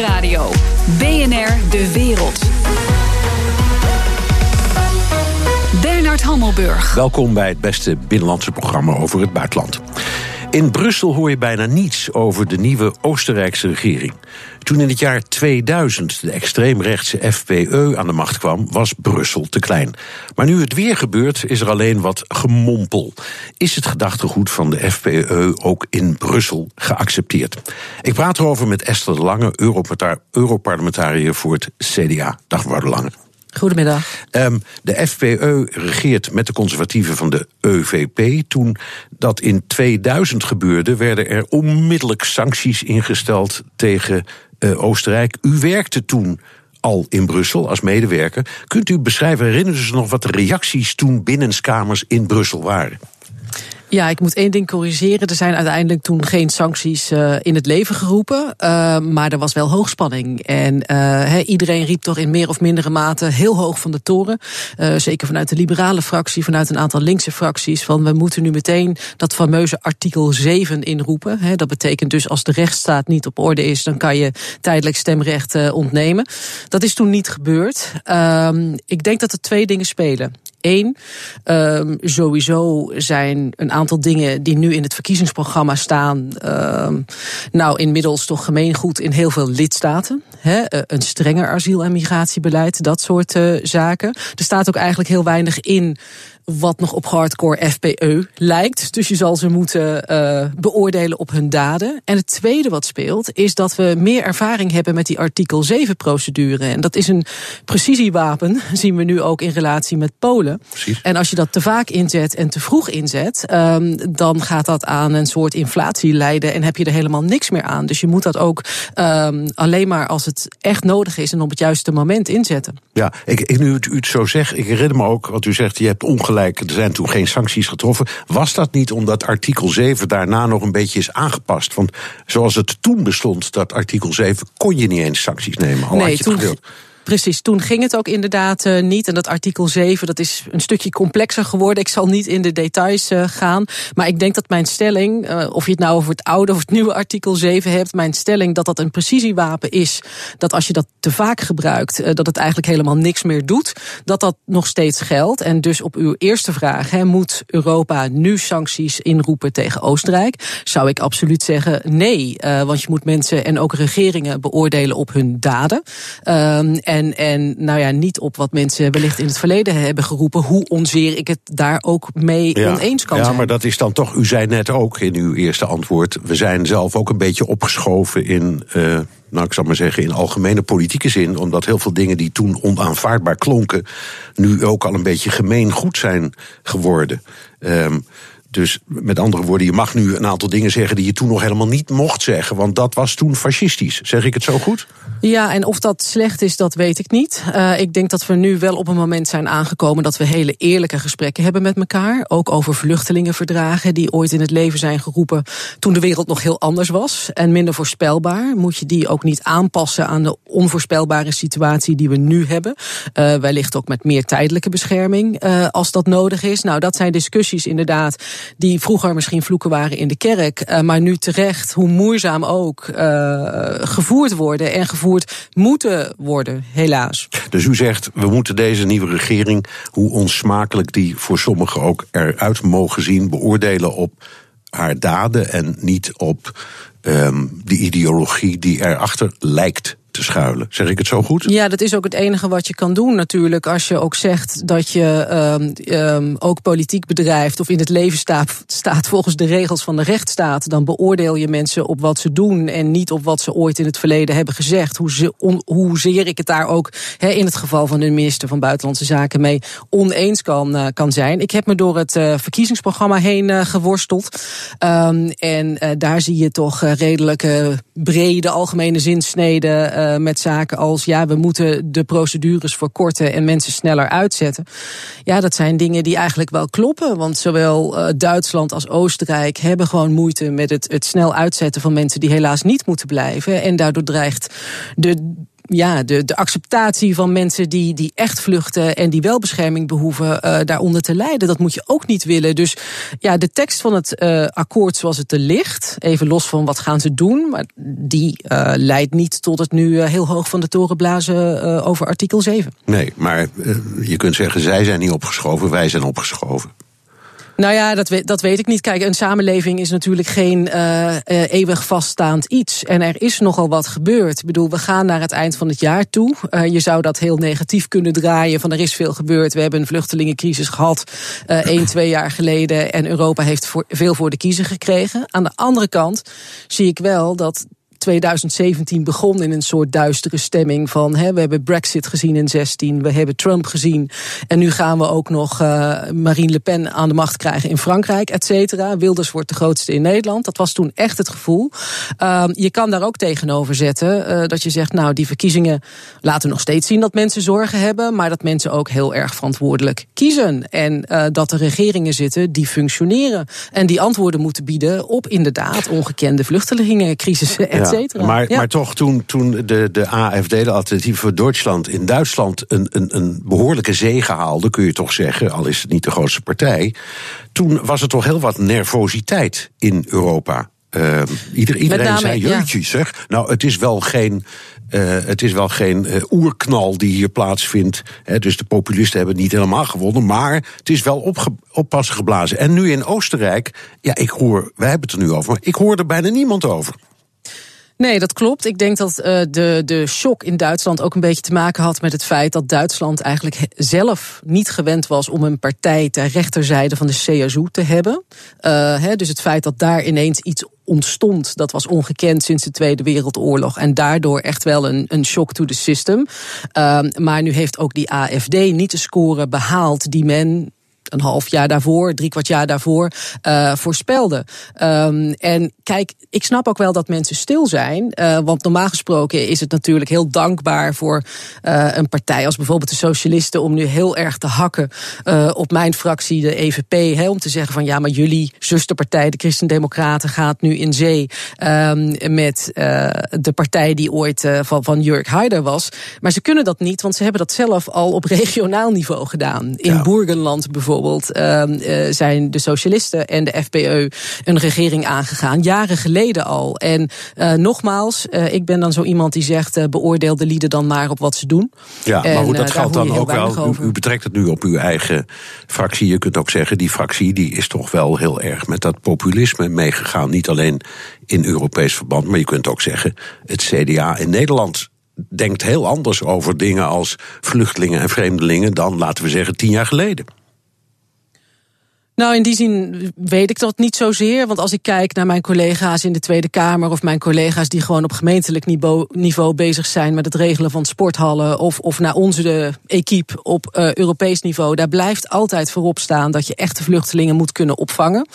Nieuwsradio. BNR De Wereld. Bernard Hammelburg. Welkom bij het beste binnenlandse programma over het buitenland. In Brussel hoor je bijna niets over de nieuwe Oostenrijkse regering. Toen in het jaar 2000 de extreemrechtse FPE aan de macht kwam, was Brussel te klein. Maar nu het weer gebeurt, is er alleen wat gemompel. Is het gedachtegoed van de FPE ook in Brussel geaccepteerd? Ik praat erover met Esther de Lange, Europarlementariër voor het CDA. Dag mevrouw Lange. Goedemiddag. Um, de FPE regeert met de conservatieven van de EVP. Toen dat in 2000 gebeurde, werden er onmiddellijk sancties ingesteld tegen uh, Oostenrijk. U werkte toen al in Brussel als medewerker. Kunt u beschrijven, herinneren u zich nog wat de reacties toen binnenskamers in Brussel waren? Ja, ik moet één ding corrigeren. Er zijn uiteindelijk toen geen sancties uh, in het leven geroepen. Uh, maar er was wel hoogspanning. En uh, he, iedereen riep toch in meer of mindere mate heel hoog van de toren. zeker vanuit de liberale fractie, vanuit een aantal linkse fracties. Van we moeten nu meteen dat fameuze artikel 7 inroepen. He, dat betekent dus als de rechtsstaat niet op orde is, dan kan je tijdelijk stemrecht ontnemen. Dat is toen niet gebeurd. Ehm, ik denk dat er twee dingen spelen. Eén, um, sowieso zijn een aantal dingen die nu in het verkiezingsprogramma staan, um, nou inmiddels toch gemeengoed in heel veel lidstaten. He, eh, een strenger asiel- en migratiebeleid, dat soort uh, zaken. Er staat ook eigenlijk heel weinig in wat nog op hardcore FPE lijkt. Dus je zal ze moeten uh, beoordelen op hun daden. En het tweede wat speelt, is dat we meer ervaring hebben met die artikel 7-procedure. En dat is een precisiewapen, zien we nu ook in relatie met Polen. Precies. En als je dat te vaak inzet en te vroeg inzet, um, dan gaat dat aan een soort inflatie leiden en heb je er helemaal niks meer aan. Dus je moet dat ook um, alleen maar als het echt nodig is en op het juiste moment inzetten. Ja, ik, ik, nu u het zo zegt, ik herinner me ook wat u zegt, je hebt ongelijk er zijn toen geen sancties getroffen. Was dat niet omdat artikel 7 daarna nog een beetje is aangepast? Want zoals het toen bestond, dat artikel 7, kon je niet eens sancties nemen. Al nee, had je het toen, Precies, toen ging het ook inderdaad uh, niet. En dat artikel 7, dat is een stukje complexer geworden. Ik zal niet in de details uh, gaan. Maar ik denk dat mijn stelling, uh, of je het nou over het oude of het nieuwe artikel 7 hebt, mijn stelling dat dat een precisiewapen is, dat als je dat te vaak gebruikt, dat het eigenlijk helemaal niks meer doet, dat dat nog steeds geldt. En dus op uw eerste vraag, hè, moet Europa nu sancties inroepen tegen Oostenrijk? Zou ik absoluut zeggen nee. want je moet mensen en ook regeringen beoordelen op hun daden. En, en nou ja, niet op wat mensen wellicht in het verleden hebben geroepen. Hoe onzeer ik het daar ook mee ja. oneens kan ja, zijn. Ja, maar dat is dan toch, u zei net ook in uw eerste antwoord. We zijn zelf ook een beetje opgeschoven in. Uh, nou, ik zal maar zeggen, in algemene politieke zin, omdat heel veel dingen die toen onaanvaardbaar klonken, nu ook al een beetje gemeen goed zijn geworden. Um, dus met andere woorden, je mag nu een aantal dingen zeggen die je toen nog helemaal niet mocht zeggen, want dat was toen fascistisch. Zeg ik het zo goed? Ja, en of dat slecht is, dat weet ik niet. Uh, ik denk dat we nu wel op een moment zijn aangekomen dat we hele eerlijke gesprekken hebben met elkaar. Ook over vluchtelingenverdragen die ooit in het leven zijn geroepen toen de wereld nog heel anders was en minder voorspelbaar. Moet je die ook niet aanpassen aan de onvoorspelbare situatie die we nu hebben? Uh, wellicht ook met meer tijdelijke bescherming uh, als dat nodig is. Nou, dat zijn discussies inderdaad die vroeger misschien vloeken waren in de kerk, uh, maar nu terecht, hoe moeizaam ook, uh, gevoerd worden en gevoerd moeten worden, helaas. Dus u zegt, we moeten deze nieuwe regering, hoe onsmakelijk die voor sommigen ook eruit mogen zien, beoordelen op haar daden en niet op um, de ideologie die erachter lijkt te schuilen. Zeg ik het zo goed? Ja, dat is ook het enige wat je kan doen natuurlijk. Als je ook zegt dat je um, um, ook politiek bedrijft of in het leven staat, staat volgens de regels van de rechtsstaat, dan beoordeel je mensen op wat ze doen en niet op wat ze ooit in het verleden hebben gezegd. Hoe ze, hoezeer ik het daar ook in het geval van de minister van Buitenlandse Zaken mee oneens kan, uh, kan zijn. Ik heb me door het uh, verkiezingsprogramma heen uh, geworsteld. Um, en daar zie je toch redelijke brede algemene zinsneden uh, met zaken als ja, we moeten de procedures verkorten en mensen sneller uitzetten. Ja, dat zijn dingen die eigenlijk wel kloppen. Want zowel uh, Duitsland als Oostenrijk hebben gewoon moeite met het, het snel uitzetten van mensen die helaas niet moeten blijven. En daardoor dreigt de ja, de, de acceptatie van mensen die, die echt vluchten en die wel bescherming behoeven, uh, daaronder te lijden. Dat moet je ook niet willen. Dus ja, de tekst van het uh, akkoord zoals het er ligt, even los van wat gaan ze doen, maar die uh, leidt niet tot het nu heel hoog van de toren blazen over artikel 7. Nee, maar je kunt zeggen, zij zijn niet opgeschoven, wij zijn opgeschoven. Nou ja, dat weet, dat weet ik niet. Kijk, een samenleving is natuurlijk geen uh, eeuwig vaststaand iets. En er is nogal wat gebeurd. Ik bedoel, we gaan naar het eind van het jaar toe. Uh, je zou dat heel negatief kunnen draaien. Van er is veel gebeurd. We hebben een vluchtelingencrisis gehad. Uh, twee jaar geleden. En Europa heeft veel voor de kiezer gekregen. Aan de andere kant zie ik wel dat 2017 begon in een soort duistere stemming van hè, we hebben Brexit gezien in 16, we hebben Trump gezien en nu gaan we ook nog uh, Marine Le Pen aan de macht krijgen in Frankrijk, et cetera. Wilders wordt de grootste in Nederland. Dat was toen echt het gevoel. Uh, je kan daar ook tegenover zetten uh, dat je zegt, nou die verkiezingen laten nog steeds zien dat mensen zorgen hebben, maar dat mensen ook heel erg verantwoordelijk kiezen en uh, dat er regeringen zitten die functioneren en die antwoorden moeten bieden op inderdaad ongekende vluchtelingencrisissen. Maar, maar toch, toen, toen de, de AFD, de Alternatieve voor Duitsland, in Duitsland een, een, een behoorlijke zege haalde, kun je toch zeggen, al is het niet de grootste partij. Toen was er toch heel wat nervositeit in Europa. Uh, ieder, iedereen name, zei, jeutje zeg. Nou, het is wel geen, uh, het is wel geen uh, oerknal die hier plaatsvindt. Hè, dus de populisten hebben het niet helemaal gewonnen. Maar het is wel opge, oppassen geblazen. En nu in Oostenrijk, ja, ik hoor, wij hebben het er nu over, maar ik hoor er bijna niemand over. Nee, dat klopt. Ik denk dat uh, de, de shock in Duitsland ook een beetje te maken had met het feit dat Duitsland eigenlijk zelf niet gewend was om een partij ter rechterzijde van de CSU te hebben. Hè, dus het feit dat daar ineens iets ontstond, dat was ongekend sinds de Tweede Wereldoorlog. En daardoor echt wel een, een shock to the system. Uh, maar nu heeft ook die AFD niet de score behaald die men een half jaar daarvoor, drie kwart jaar daarvoor, uh, voorspelde. Um, en kijk, ik snap ook wel dat mensen stil zijn. Uh, want normaal gesproken is het natuurlijk heel dankbaar voor uh, een partij als bijvoorbeeld de Socialisten om nu heel erg te hakken op mijn fractie, de EVP. Om te zeggen van ja, maar jullie zusterpartij, de Christendemocraten, gaat nu in zee um, met de partij die ooit van, van Jurk Haider was. Maar ze kunnen dat niet, want ze hebben dat zelf al op regionaal niveau gedaan. In ja. Boergenland bijvoorbeeld bijvoorbeeld uh, zijn de socialisten en de FPE een regering aangegaan, jaren geleden al. En uh, nogmaals, uh, ik ben dan zo iemand die zegt, beoordeel de lieden dan maar op wat ze doen. Ja, en, maar goed, dat geldt dan ook wel. U, u, betrekt het nu op uw eigen fractie. Je kunt ook zeggen, die fractie die is toch wel heel erg met dat populisme meegegaan. Niet alleen in Europees verband, maar je kunt ook zeggen, het CDA in Nederland denkt heel anders over dingen als vluchtelingen en vreemdelingen dan, laten we zeggen, tien jaar geleden. Nou, in die zin weet ik dat niet zozeer. Want als ik kijk naar mijn collega's in de Tweede Kamer... of mijn collega's die gewoon op gemeentelijk niveau, bezig zijn... met het regelen van sporthallen... of, of naar onze equipe op uh, Europees niveau... daar blijft altijd voorop staan dat je echte vluchtelingen moet kunnen opvangen.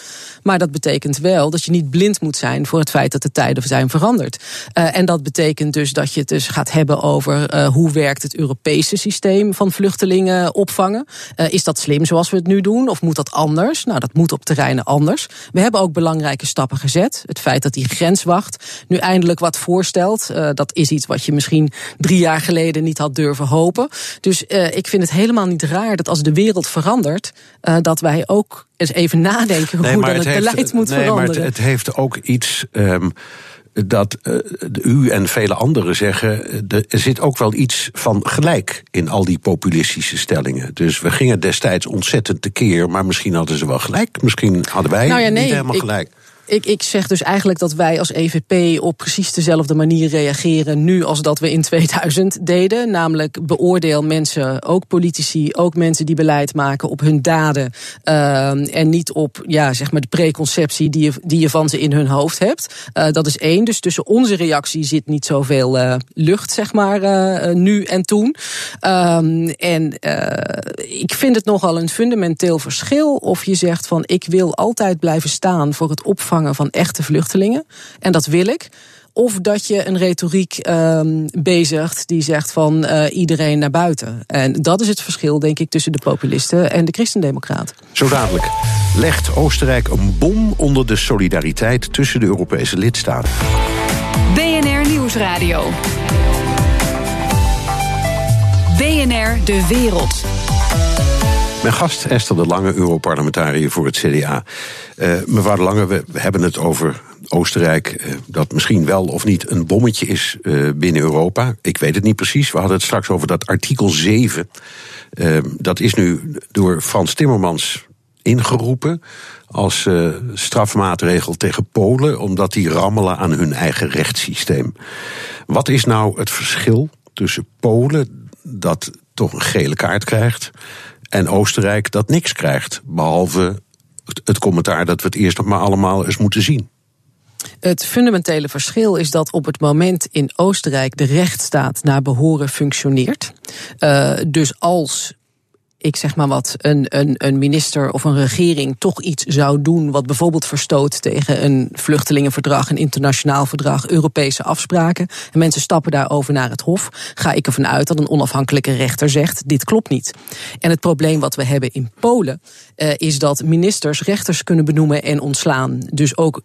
Maar dat betekent wel dat je niet blind moet zijn... voor het feit dat de tijden zijn veranderd. Uh, en dat betekent dus dat je het dus gaat hebben over... Uh, hoe werkt het Europese systeem van vluchtelingen opvangen. is dat slim zoals we het nu doen of moet dat anders? Nou, dat moet op terreinen anders. We hebben ook belangrijke stappen gezet. Het feit dat die grenswacht nu eindelijk wat voorstelt, uh, dat is iets wat je misschien drie jaar geleden niet had durven hopen. Dus uh, ik vind het helemaal niet raar dat als de wereld verandert, uh, dat wij ook eens even nadenken nee, hoe dan het, het heeft, beleid moet nee, veranderen. Maar het, het heeft ook iets. Um, dat uh, u en vele anderen zeggen, er zit ook wel iets van gelijk in al die populistische stellingen. Dus we gingen destijds ontzettend tekeer, maar misschien hadden ze wel gelijk. Misschien hadden wij nou ja, nee, niet helemaal ik, gelijk. Ik, ik zeg dus eigenlijk dat wij als EVP op precies dezelfde manier reageren nu als dat we in 2000 deden. Namelijk beoordeel mensen, ook politici, ook mensen die beleid maken op hun daden. Uh, en niet op ja, zeg maar de preconceptie die je, die je van ze in hun hoofd hebt. Uh, dat is één. Dus tussen onze reactie zit niet zoveel uh, lucht, zeg maar, nu en toen. Um, en ik vind het nogal een fundamenteel verschil of je zegt van ik wil altijd blijven staan voor het opvangen van echte vluchtelingen. En dat wil ik. Of dat je een retoriek um, bezigt die zegt van uh, iedereen naar buiten. En dat is het verschil, denk ik, tussen de populisten en de christendemocraten. Zo dadelijk legt Oostenrijk een bom onder de solidariteit tussen de Europese lidstaten. BNR Nieuwsradio. BNR De Wereld. Mijn gast Esther de Lange, Europarlementariër voor het CDA. Uh, mevrouw de Lange, we, hebben het over Oostenrijk, uh, dat misschien wel of niet een bommetje is uh, binnen Europa. Ik weet het niet precies. We hadden het straks over dat artikel 7. dat is nu door Frans Timmermans ingeroepen als strafmaatregel tegen Polen, omdat die rammelen aan hun eigen rechtssysteem. Wat is nou het verschil tussen Polen, dat toch een gele kaart krijgt, en Oostenrijk dat niks krijgt. Behalve het commentaar dat we het eerst nog maar allemaal eens moeten zien. Het fundamentele verschil is dat op het moment in Oostenrijk de rechtsstaat naar behoren functioneert. Uh, dus als ik zeg maar wat, een, een, een minister of een regering toch iets zou doen wat bijvoorbeeld verstoot tegen een vluchtelingenverdrag, een internationaal verdrag, Europese afspraken, en mensen stappen daarover naar het Hof, ga ik ervan uit dat een onafhankelijke rechter zegt: dit klopt niet. En het probleem wat we hebben in Polen uh, is dat ministers rechters kunnen benoemen en ontslaan. Dus ook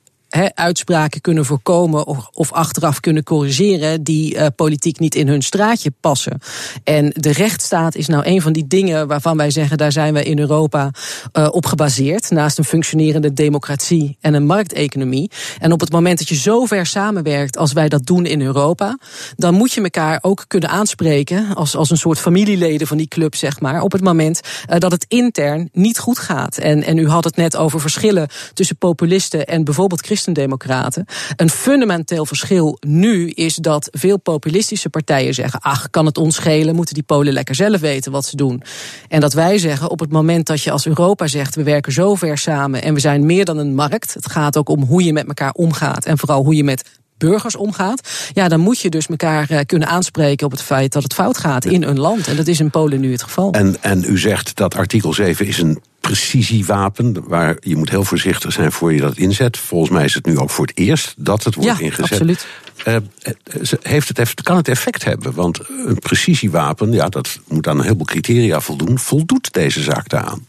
uitspraken kunnen voorkomen of, of, achteraf kunnen corrigeren die uh, politiek niet in hun straatje passen. En de rechtsstaat is nou een van die dingen waarvan wij zeggen daar zijn we in Europa uh, op gebaseerd. Naast een functionerende democratie en een markteconomie. En op het moment dat je zo ver samenwerkt als wij dat doen in Europa, dan moet je elkaar ook kunnen aanspreken als, als een soort familieleden van die club, zeg maar. Op het moment uh, dat het intern niet goed gaat. En, en u had het net over verschillen tussen populisten en bijvoorbeeld christendemocraten. Een fundamenteel verschil nu is dat veel populistische partijen zeggen: ach, kan het ons schelen? Moeten die Polen lekker zelf weten wat ze doen? En dat wij zeggen: op het moment dat je als Europa zegt: we werken zo ver samen en we zijn meer dan een markt. Het gaat ook om hoe je met elkaar omgaat en vooral hoe je met burgers omgaat. Ja, dan moet je dus elkaar eh, kunnen aanspreken op het feit dat het fout gaat in een land. En dat is in Polen nu het geval. En, en u zegt dat artikel 7 is een precisiewapen. Waar je moet heel voorzichtig zijn voor je dat inzet. Volgens mij is het nu ook voor het eerst dat het wordt ja, ingezet. Absoluut. Uh, heeft het, kan het effect hebben? Want een precisiewapen, ja, dat moet aan een heleboel criteria voldoen. Voldoet deze zaak daaraan?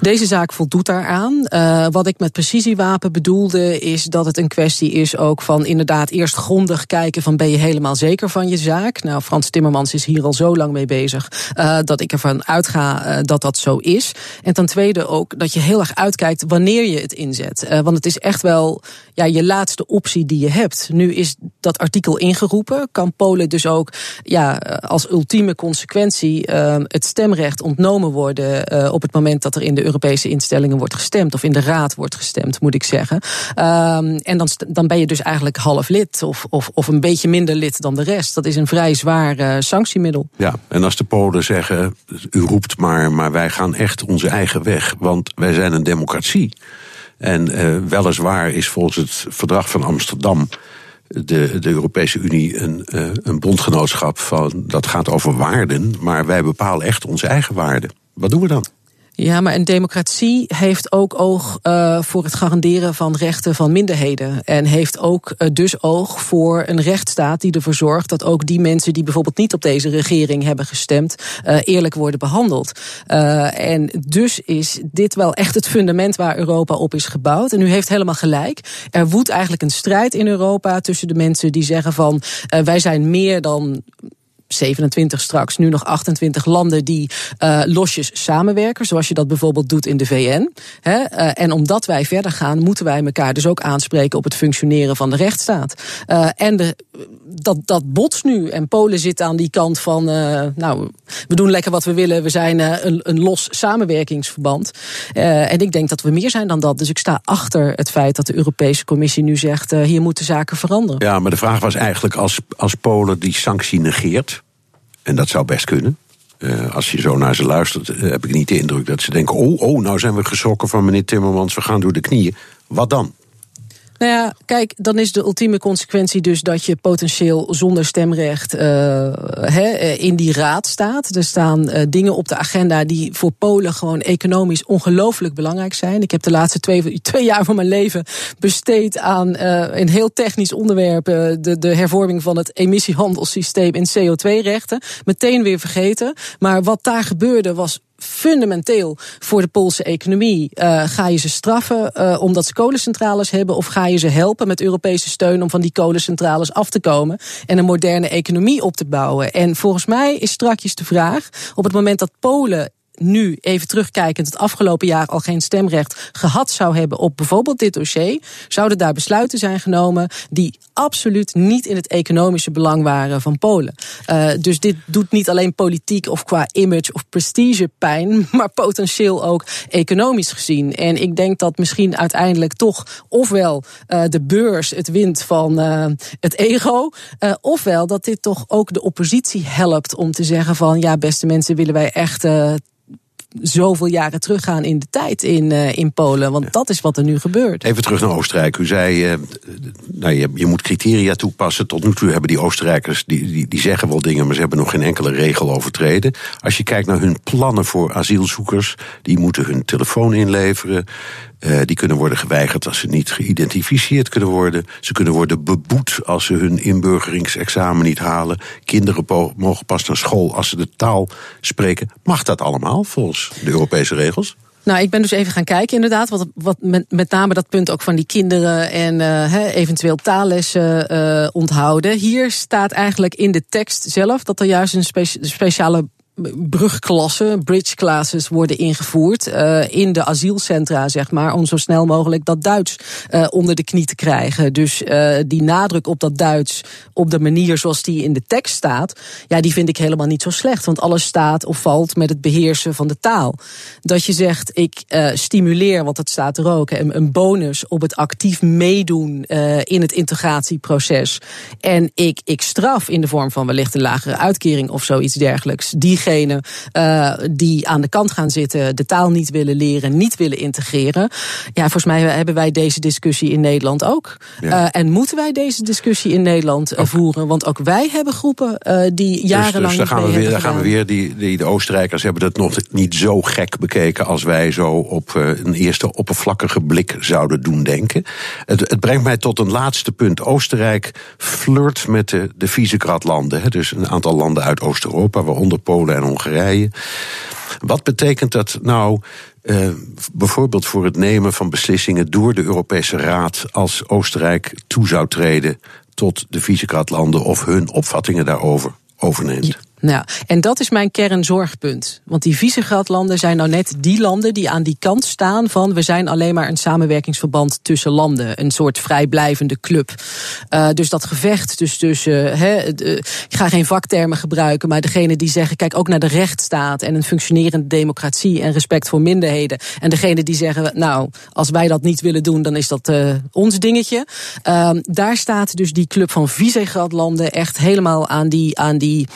Deze zaak voldoet daaraan. Uh, wat ik met precisiewapen bedoelde, is dat het een kwestie is ook van inderdaad eerst grondig kijken van ben je helemaal zeker van je zaak. Nou, Frans Timmermans is hier al zo lang mee bezig uh, dat ik ervan uitga uh, dat dat zo is. En ten tweede ook dat je heel erg uitkijkt wanneer je het inzet. want het is echt wel ja, je laatste optie die je hebt. Nu is dat artikel ingeroepen. Kan Polen dus ook ja, als ultieme consequentie het stemrecht ontnomen worden op het moment dat dat er in de Europese instellingen wordt gestemd. Of in de Raad wordt gestemd, moet ik zeggen. Um, en dan, dan ben je dus eigenlijk half lid. Of, of, of een beetje minder lid dan de rest. Dat is een vrij zwaar uh, sanctiemiddel. Ja, en als de Polen zeggen: u roept maar, maar wij gaan echt onze eigen weg. Want wij zijn een democratie. En uh, weliswaar is volgens het verdrag van Amsterdam de, de Europese Unie een, uh, een bondgenootschap van dat gaat over waarden, maar wij bepalen echt onze eigen waarden. Wat doen we dan? Ja, maar een democratie heeft ook oog uh, voor het garanderen van rechten van minderheden. En heeft ook uh, dus oog voor een rechtsstaat die ervoor zorgt dat ook die mensen die bijvoorbeeld niet op deze regering hebben gestemd, uh, eerlijk worden behandeld. en dus is dit wel echt het fundament waar Europa op is gebouwd. En u heeft helemaal gelijk. Er woedt eigenlijk een strijd in Europa tussen de mensen die zeggen van wij zijn meer dan 27 straks, nu nog 28 landen die uh, losjes samenwerken, zoals je dat bijvoorbeeld doet in de VN. Hè? Uh, en omdat wij verder gaan, moeten wij elkaar dus ook aanspreken op het functioneren van de rechtsstaat. Uh, en de, dat, dat botst nu. En Polen zit aan die kant van, nou, we doen lekker wat we willen, we zijn een, een los samenwerkingsverband. en ik denk dat we meer zijn dan dat. Dus ik sta achter het feit dat de Europese Commissie nu zegt, hier moeten zaken veranderen. Ja, maar de vraag was eigenlijk als, als Polen die sanctie negeert en dat zou best kunnen. Uh, als je zo naar ze luistert, uh, heb ik niet de indruk dat ze denken: oh, oh, nou zijn we geschrokken van meneer Timmermans, we gaan door de knieën. Wat dan? Nou ja, kijk, dan is de ultieme consequentie dus dat je potentieel zonder stemrecht uh, in die raad staat. Er staan uh, dingen op de agenda die voor Polen gewoon economisch ongelooflijk belangrijk zijn. Ik heb de laatste twee, twee jaar van mijn leven besteed aan uh, een heel technisch onderwerp. de, de hervorming van het emissiehandelssysteem in CO2-rechten. Meteen weer vergeten. Maar wat daar gebeurde was fundamenteel voor de Poolse economie. Uh, ga je ze straffen uh, omdat ze kolencentrales hebben, of ga je ze helpen met Europese steun om van die kolencentrales af te komen en een moderne economie op te bouwen? En volgens mij is strakjes de vraag: op het moment dat Polen nu, even terugkijkend, het afgelopen jaar al geen stemrecht gehad zou hebben op bijvoorbeeld dit dossier, zouden daar besluiten zijn genomen die absoluut niet in het economische belang waren van Polen. Uh, dus dit doet niet alleen politiek of qua image of prestige pijn, maar potentieel ook economisch gezien. En ik denk dat misschien uiteindelijk toch ofwel uh, de beurs het wint van uh, het ego, ofwel dat dit toch ook de oppositie helpt om te zeggen van ja, beste mensen, willen wij echt zoveel jaren teruggaan in de tijd in, uh, in Polen. Want dat is wat er nu gebeurt. Even terug naar Oostenrijk. U zei, uh, nou, je, je, moet criteria toepassen. Tot nu toe hebben die Oostenrijkers, die, die, die zeggen wel dingen... maar ze hebben nog geen enkele regel overtreden. Als je kijkt naar hun plannen voor asielzoekers... die moeten hun telefoon inleveren... Uh, die kunnen worden geweigerd als ze niet geïdentificeerd kunnen worden. Ze kunnen worden beboet als ze hun inburgeringsexamen niet halen. Kinderen mogen pas naar school als ze de taal spreken. Mag dat allemaal volgens de Europese regels? Nou, ik ben dus even gaan kijken, inderdaad. Wat, wat met, name dat punt ook van die kinderen en uh, eventueel taallessen uh, onthouden. Hier staat eigenlijk in de tekst zelf dat er juist een spe speciale brugklassen, bridge classes worden ingevoerd uh, in de asielcentra, zeg maar, om zo snel mogelijk dat Duits uh, onder de knie te krijgen. Dus uh, die nadruk op dat Duits, op de manier zoals die in de tekst staat, ja, die vind ik helemaal niet zo slecht, want alles staat of valt met het beheersen van de taal. Dat je zegt, ik stimuleer, want dat staat er ook, een, bonus op het actief meedoen in het integratieproces. En ik, ik straf in de vorm van wellicht een lagere uitkering of zoiets dergelijks. Uh, die aan de kant gaan zitten, de taal niet willen leren, niet willen integreren. Ja, volgens mij hebben wij deze discussie in Nederland ook. Ja. Uh, en moeten wij deze discussie in Nederland uh, voeren? Want ook wij hebben groepen die jarenlang. Dus, dus daar gaan we weer, daar gaan we weer die, die, de Oostenrijkers hebben dat nog niet zo gek bekeken als wij zo op een eerste oppervlakkige blik zouden doen denken. Het, het brengt mij tot een laatste punt. Oostenrijk flirt met de, de Visegrad-landen. Dus een aantal landen uit Oost-Europa, waaronder Polen en Hongarije. Wat betekent dat nou uh, bijvoorbeeld voor het nemen van beslissingen door de Europese Raad als Oostenrijk toe zou treden tot de Visegrad-landen of hun opvattingen daarover overneemt? Nou, en dat is mijn kernzorgpunt. Want die Visegrad-landen zijn nou net die landen die aan die kant staan van we zijn alleen maar een samenwerkingsverband tussen landen. Een soort vrijblijvende club. Uh, dus dat gevecht dus tussen, he, ik ga geen vaktermen gebruiken, maar degene die zeggen, kijk ook naar de rechtsstaat en een functionerende democratie en respect voor minderheden. En degene die zeggen, nou, als wij dat niet willen doen, dan is dat uh, ons dingetje. Uh, daar staat dus die club van Visegrad-landen echt helemaal aan die, aan die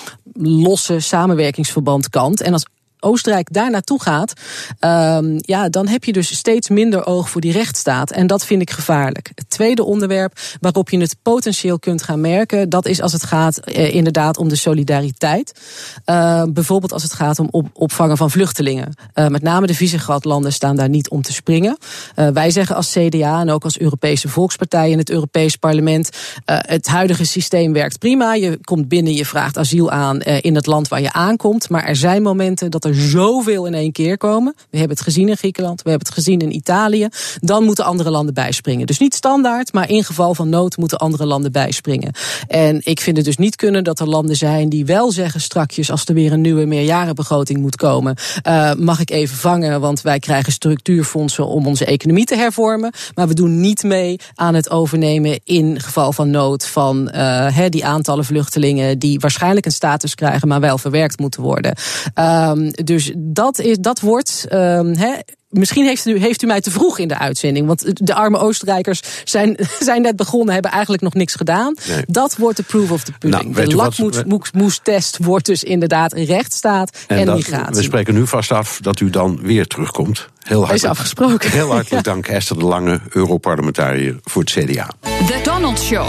losse samenwerkingsverband kant. En als Oostenrijk daar naartoe gaat, um, ja, dan heb je dus steeds minder oog voor die rechtsstaat. En dat vind ik gevaarlijk. Het tweede onderwerp waarop je het potentieel kunt gaan merken, dat is als het gaat eh, inderdaad om de solidariteit. Uh, bijvoorbeeld als het gaat om op, opvangen van vluchtelingen. Uh, met name de Visegrad-landen staan daar niet om te springen. Uh, wij zeggen als CDA en ook als Europese Volkspartij in het Europees Parlement, het huidige systeem werkt prima. Je komt binnen, je vraagt asiel aan in het land waar je aankomt. Maar er zijn momenten dat er zoveel in één keer komen. We hebben het gezien in Griekenland, we hebben het gezien in Italië. Dan moeten andere landen bijspringen. Dus niet standaard, maar in geval van nood moeten andere landen bijspringen. En ik vind het dus niet kunnen dat er landen zijn die wel zeggen strakjes als er weer een nieuwe meerjarenbegroting moet komen. Uh, mag ik even vangen, want wij krijgen structuurfondsen om onze economie te hervormen. Maar we doen niet mee aan het overnemen in geval van nood van uh, die aantallen vluchtelingen die waarschijnlijk een status krijgen, maar wel verwerkt moeten worden. Um, dus dat, is, dat wordt. Um, he, misschien heeft u, heeft u mij te vroeg in de uitzending. Want de arme Oostenrijkers zijn, zijn net begonnen, hebben eigenlijk nog niks gedaan. Nee. Dat wordt de proof of the pudding. Nou, de lakmoestest wordt dus inderdaad een rechtsstaat en, en dat, migratie. We spreken nu vast af dat u dan weer terugkomt. Heel hartelijk, is afgesproken. Heel hartelijk ja. dank Esther de Lange, Europarlementariër voor het CDA. The Donald Show.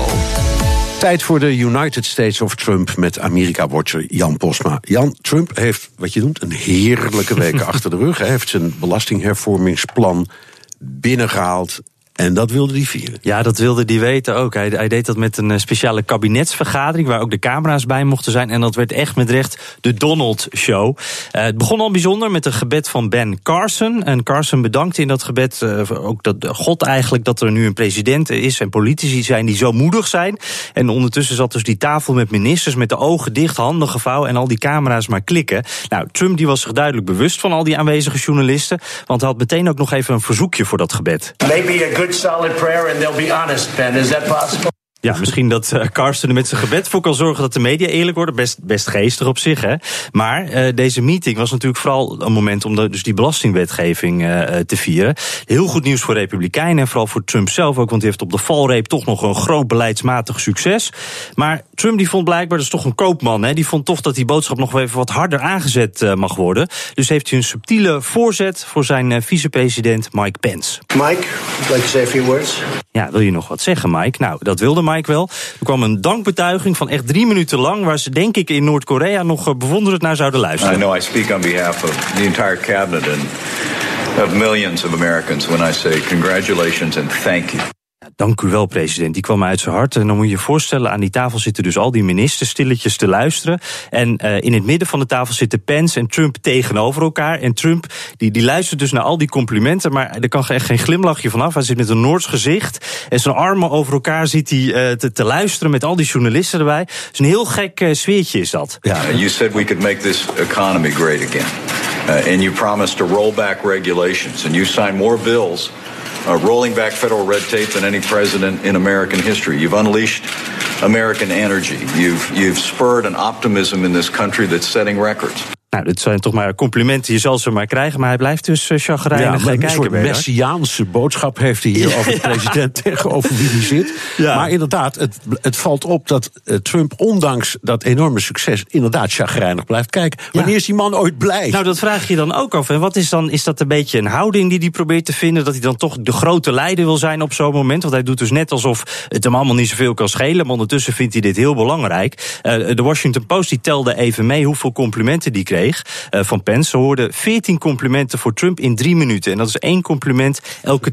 Tijd voor de United States of Trump met Amerika-watcher Jan Posma. Jan, Trump heeft, wat je noemt, een heerlijke week achter de rug. Hij heeft zijn belastinghervormingsplan binnengehaald. En dat wilde hij vieren. Ja, dat wilde hij weten ook. Hij, hij, deed dat met een speciale kabinetsvergadering waar ook de camera's bij mochten zijn. En dat werd echt met recht de Donald Show. Uh, het begon al bijzonder met een gebed van Ben Carson. En Carson bedankte in dat gebed uh, ook dat God eigenlijk dat er nu een president is en politici zijn die zo moedig zijn. En ondertussen zat dus die tafel met ministers met de ogen dicht, handen gevouwen en al die camera's maar klikken. Nou, Trump die was zich duidelijk bewust van al die aanwezige journalisten, want hij had meteen ook nog even een verzoekje voor dat gebed. Maybe a good solid prayer and they'll be honest, Ben. Is that possible? Ja, misschien dat uh, Karsten er met zijn gebed voor kan zorgen dat de media eerlijk worden. Best, best geestig op zich, hè. Maar uh, deze meeting was natuurlijk vooral een moment om de, dus die belastingwetgeving uh, te vieren. Heel goed nieuws voor Republikeinen en vooral voor Trump zelf ook, want hij heeft op de valreep toch nog een groot beleidsmatig succes. Maar Trump die vond blijkbaar, dat is toch een koopman, hè. Die vond toch dat die boodschap nog wel even wat harder aangezet mag worden. Dus heeft hij een subtiele voorzet voor zijn vicepresident Mike Pence. Mike, would like to say a few words? Ja, wil je nog wat zeggen, Mike? Nou, dat wilde Mike wel. Er kwam een dankbetuiging van echt drie minuten lang... waar ze denk ik in Noord-Korea nog bewonderend naar zouden luisteren. I know I speak on behalf of the entire cabinet... and of millions of Americans when I say congratulations and thank you. Dank u wel, president. Die kwam uit zijn hart. En dan moet je je voorstellen, aan die tafel zitten dus al die ministers stilletjes te luisteren. En uh, in het midden van de tafel zitten Pence en Trump tegenover elkaar. En Trump, die, die luistert dus naar al die complimenten, maar er kan echt geen glimlachje vanaf. Hij zit met een Noords gezicht en zijn armen over elkaar zit hij uh, te, te, luisteren met al die journalisten erbij. Dus een heel gek uh, sfeertje is dat. Ja. You said we could make this economy great again. And you promised to roll back regulations. And you signed more bills uh, rolling back federal red tape than any president in American history. You've unleashed American energy. You've, you've spurred an optimism in this country that's setting records. Nou, dit zijn toch maar complimenten, je zal ze maar krijgen. Maar hij blijft dus uh, chagrijnig ja, kijken. Een soort messiaanse boodschap heeft hij hier ja. over de president tegenover wie hij zit. Ja. Maar inderdaad, het, het valt op dat uh, Trump, ondanks dat enorme succes, inderdaad chagrijnig blijft kijken. Wanneer is die man ooit blij? Nou, dat vraag je dan ook af. En wat is dan, is dat een beetje een houding die hij probeert te vinden? Dat hij dan toch de grote leider wil zijn op zo'n moment? Want hij doet dus net alsof het hem allemaal niet zoveel kan schelen. Maar ondertussen vindt hij dit heel belangrijk. Uh, de Washington Post die telde even mee hoeveel complimenten die kreeg uh, van Pence. Ze hoorden 14 complimenten voor Trump in drie minuten. En dat is één compliment elke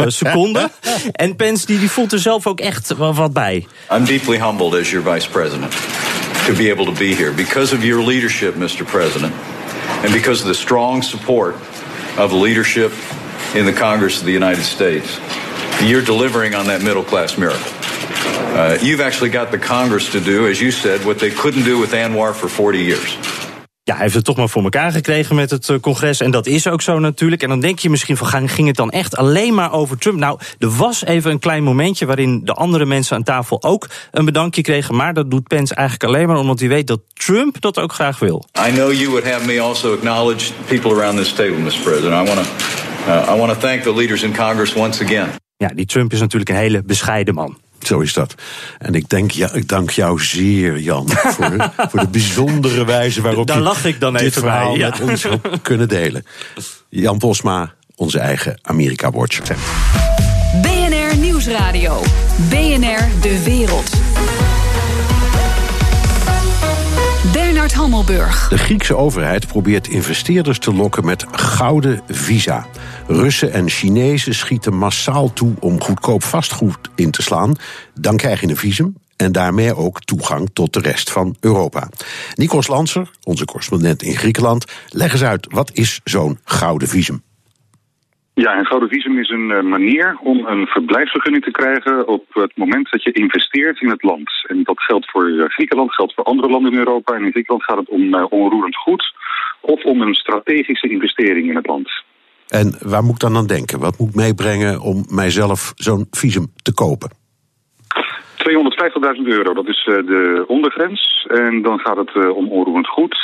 12,5 seconden. en Pence die, die voelt er zelf ook echt wat bij. I'm deeply humbled as your vice president to be able to be here because of your leadership, Mr. President, and because of the strong support of leadership in the Congress of the United States. You're delivering on that middle class miracle. Uh, you've actually got the Congress to do, as you said, what they couldn't do with Anwar for 40 years. Ja, hij heeft het toch maar voor elkaar gekregen met het congres. En dat is ook zo natuurlijk. En dan denk je misschien van, ging het dan echt alleen maar over Trump? Nou, er was even een klein momentje waarin de andere mensen aan tafel ook een bedankje kregen. Maar dat doet Pence eigenlijk alleen maar omdat hij weet dat Trump dat ook graag wil. I know you would have me also acknowledge people around this table, Mr. President. I want to uh, I want to thank the leaders in Congress once again. Ja, die Trump is natuurlijk een hele bescheiden man. Zo is dat. En ik, denk, ja, ik dank jou zeer, Jan, voor, voor de bijzondere wijze waarop Daar je lach ik dan dit even verhaal bij, ja. met ons hebt kunnen delen. Jan Posma, onze eigen Amerika Watch. BNR Nieuwsradio. BNR De Wereld. De Griekse overheid probeert investeerders te lokken met gouden visa. Russen en Chinezen schieten massaal toe om goedkoop vastgoed in te slaan. Dan krijg je een visum en daarmee ook toegang tot de rest van Europa. Nikos Lanser, onze correspondent in Griekenland, leg eens uit, wat is zo'n gouden visum? Ja, een gouden visum is een uh, manier om een verblijfsvergunning te krijgen op het moment dat je investeert in het land. En dat geldt voor uh, Griekenland, geldt voor andere landen in Europa. En in Griekenland gaat het om uh, onroerend goed of om een strategische investering in het land. En waar moet ik dan aan denken? Wat moet ik meebrengen om mijzelf zo'n visum te kopen? 250.000 euro, dat is de ondergrens. En dan gaat het om onroerend goed.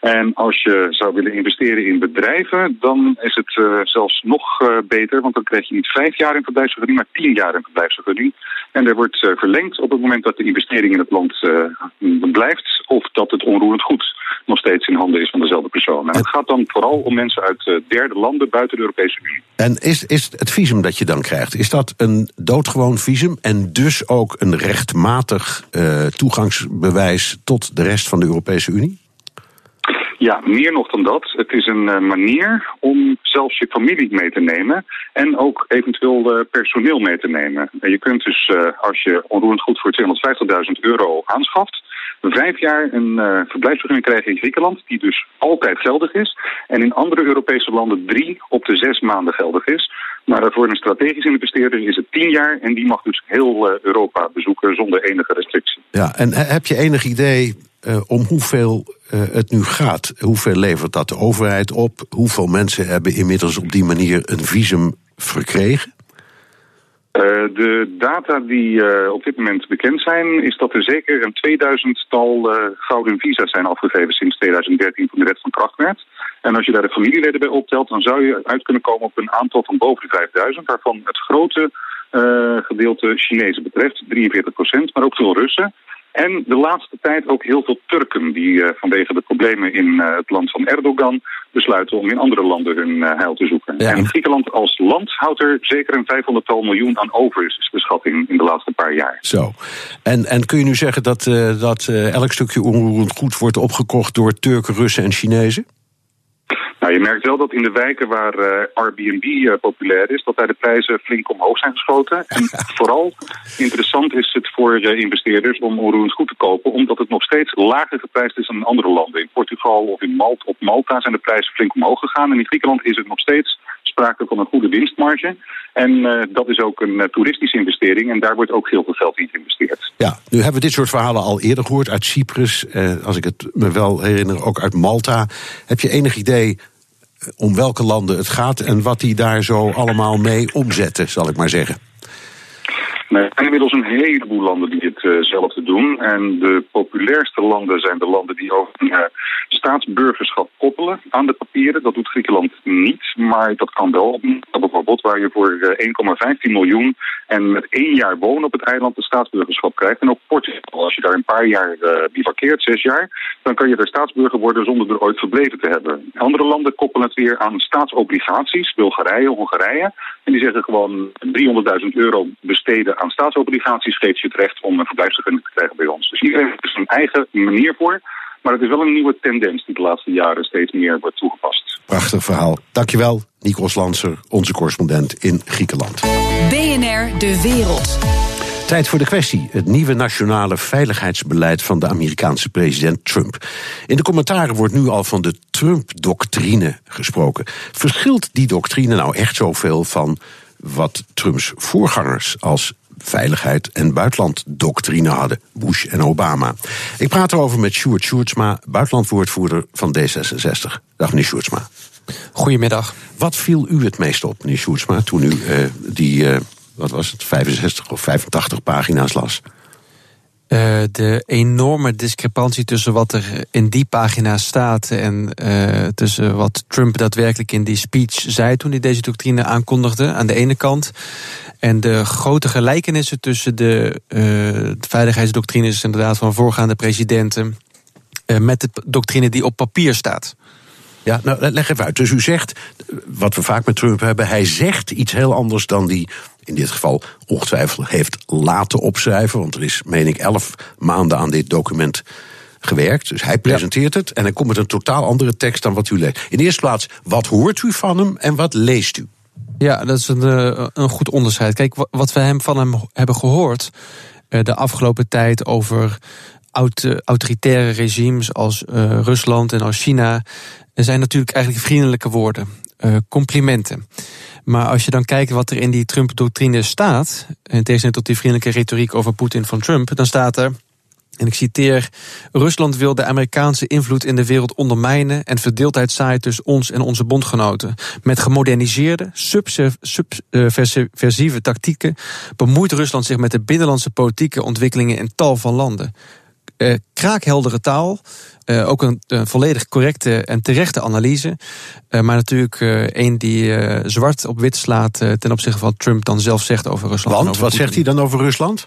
En als je zou willen investeren in bedrijven, dan is het uh, zelfs nog uh, beter. Want dan krijg je niet vijf jaar een verblijfsvergunning, maar tien jaar een verblijfsvergunning. En er wordt uh, verlengd op het moment dat de investering in het land blijft. Of dat het onroerend goed nog steeds in handen is van dezelfde persoon. En het gaat dan vooral om mensen uit derde landen buiten de Europese Unie. En is, is het visum dat je dan krijgt, is dat een doodgewoon visum en dus ook een rechtmatig toegangsbewijs tot de rest van de Europese Unie? Ja, meer nog dan dat. Het is een uh, manier om zelfs je familie mee te nemen en ook eventueel uh, personeel mee te nemen. En je kunt dus, uh, als je onroerend goed voor 250.000 euro aanschaft, vijf jaar een verblijfsvergunning krijgen in Griekenland, die dus altijd geldig is. En in andere Europese landen drie op de zes maanden geldig is. Maar voor een strategisch investeerder is het tien jaar en die mag dus heel Europa bezoeken zonder enige restrictie. Ja, en heb je enig idee uh, om hoeveel uh, het nu gaat? Hoeveel levert dat de overheid op? Hoeveel mensen hebben inmiddels op die manier een visum verkregen? Uh, de data die op dit moment bekend zijn, is dat er zeker een 2000-tal uh, gouden visa's zijn afgegeven sinds 2013 toen de wet van kracht werd. En als je daar de familieleden bij optelt, dan zou je uit kunnen komen op een aantal van boven de 5000, waarvan het grote gedeelte Chinezen betreft, 43 procent, maar ook veel Russen. En de laatste tijd ook heel veel Turken die uh, vanwege de problemen in uh, het land van Erdogan besluiten om in andere landen hun uh, heil te zoeken. Ja. En Griekenland als land houdt er zeker een 500-tal miljoen aan over, is de schatting in de laatste paar jaar. Zo. En, en kun je nu zeggen dat, dat elk stukje onroerend goed wordt opgekocht door Turken, Russen en Chinezen? Nou, je merkt wel dat in de wijken waar uh, Airbnb uh, populair is, dat daar de prijzen flink omhoog zijn geschoten. En vooral interessant is het voor uh, investeerders om onroerend goed te kopen, omdat het nog steeds lager geprijsd is dan in andere landen. In Portugal of in Malta, op Malta zijn de prijzen flink omhoog gegaan. En in Griekenland is het nog steeds sprake van een goede winstmarge. En dat is ook een toeristische investering en daar wordt ook heel veel geld in geïnvesteerd. Ja, nu hebben we dit soort verhalen al eerder gehoord uit Cyprus, als ik het me wel herinner, ook uit Malta. Heb je enig idee om welke landen het gaat en wat die daar zo allemaal mee omzetten, zal ik maar zeggen. Er zijn inmiddels een heleboel landen die hetzelfde uh, doen. En de populairste landen zijn de landen die ook uh, staatsburgerschap koppelen aan de papieren. Dat doet Griekenland niet, maar dat kan wel. Bijvoorbeeld waar je voor uh, 1,15 miljoen en met één jaar wonen op het eiland de staatsburgerschap krijgt. En ook Portugal, als je daar een paar jaar bivakkeert, zes jaar, dan kan je er staatsburger worden zonder er ooit verbleven te hebben. Andere landen koppelen het weer aan staatsobligaties, Bulgarije, Hongarije. En die zeggen gewoon 300.000 euro besteden aan staatsobligaties geeft je het recht om een verblijfsvergunning te krijgen bij ons. Dus iedereen heeft er zijn eigen manier voor. Maar het is wel een nieuwe tendens die de laatste jaren steeds meer wordt toegepast. Prachtig verhaal. Dankjewel, Nikos Lanser, onze correspondent in Griekenland. BNR De Wereld. Tijd voor de kwestie. Het nieuwe nationale veiligheidsbeleid van de Amerikaanse president Trump. In de commentaren wordt nu al van de Trump-doctrine gesproken. Verschilt die doctrine nou echt zoveel van wat Trumps voorgangers als veiligheid en buitenlanddoctrine hadden, Bush en Obama. Ik praat erover met Sjoerd Sjoerdsma, buitenlandwoordvoerder van D66. Dag meneer Sjoerdsma. Goedemiddag. Wat viel u het meest op, meneer Sjoerdsma, toen u uh, die, uh, wat was het, 65 of 85 pagina's las? Uh, de enorme discrepantie tussen wat er in die pagina staat en uh, tussen wat Trump daadwerkelijk in die speech zei toen hij deze doctrine aankondigde, aan de ene kant. En de grote gelijkenissen tussen de, de veiligheidsdoctrines inderdaad van voorgaande presidenten met de doctrine die op papier staat. Ja, nou leg even uit. Dus u zegt, wat we vaak met Trump hebben, hij zegt iets heel anders dan die in dit geval ongetwijfeld heeft laten opschrijven. Want er is, meen ik, elf maanden aan dit document gewerkt. Dus hij presenteert ja. het en hij komt met een totaal andere tekst dan wat u leest. In de eerste plaats, wat hoort u van hem en wat leest u? Ja, dat is een, een goed onderscheid. Kijk, wat we hem van hem hebben gehoord de afgelopen tijd over autoritaire regimes als uh, Rusland en als China, zijn natuurlijk eigenlijk vriendelijke woorden, uh, complimenten. Maar als je dan kijkt wat er in die Trump-doctrine staat, in tegenstelling tot die vriendelijke retoriek over Poetin van Trump, dan staat er. En ik citeer: Rusland wil de Amerikaanse invloed in de wereld ondermijnen en verdeeldheid zaaien tussen ons en onze bondgenoten. Met gemoderniseerde, subversieve tactieken bemoeit Rusland zich met de binnenlandse politieke ontwikkelingen in tal van landen. Uh, kraakheldere taal. Uh, ook een, een, volledig correcte en terechte analyse. Uh, maar natuurlijk één die zwart op wit slaat ten opzichte van wat Trump dan zelf zegt over Rusland. Want, over wat zegt hij dan over Rusland?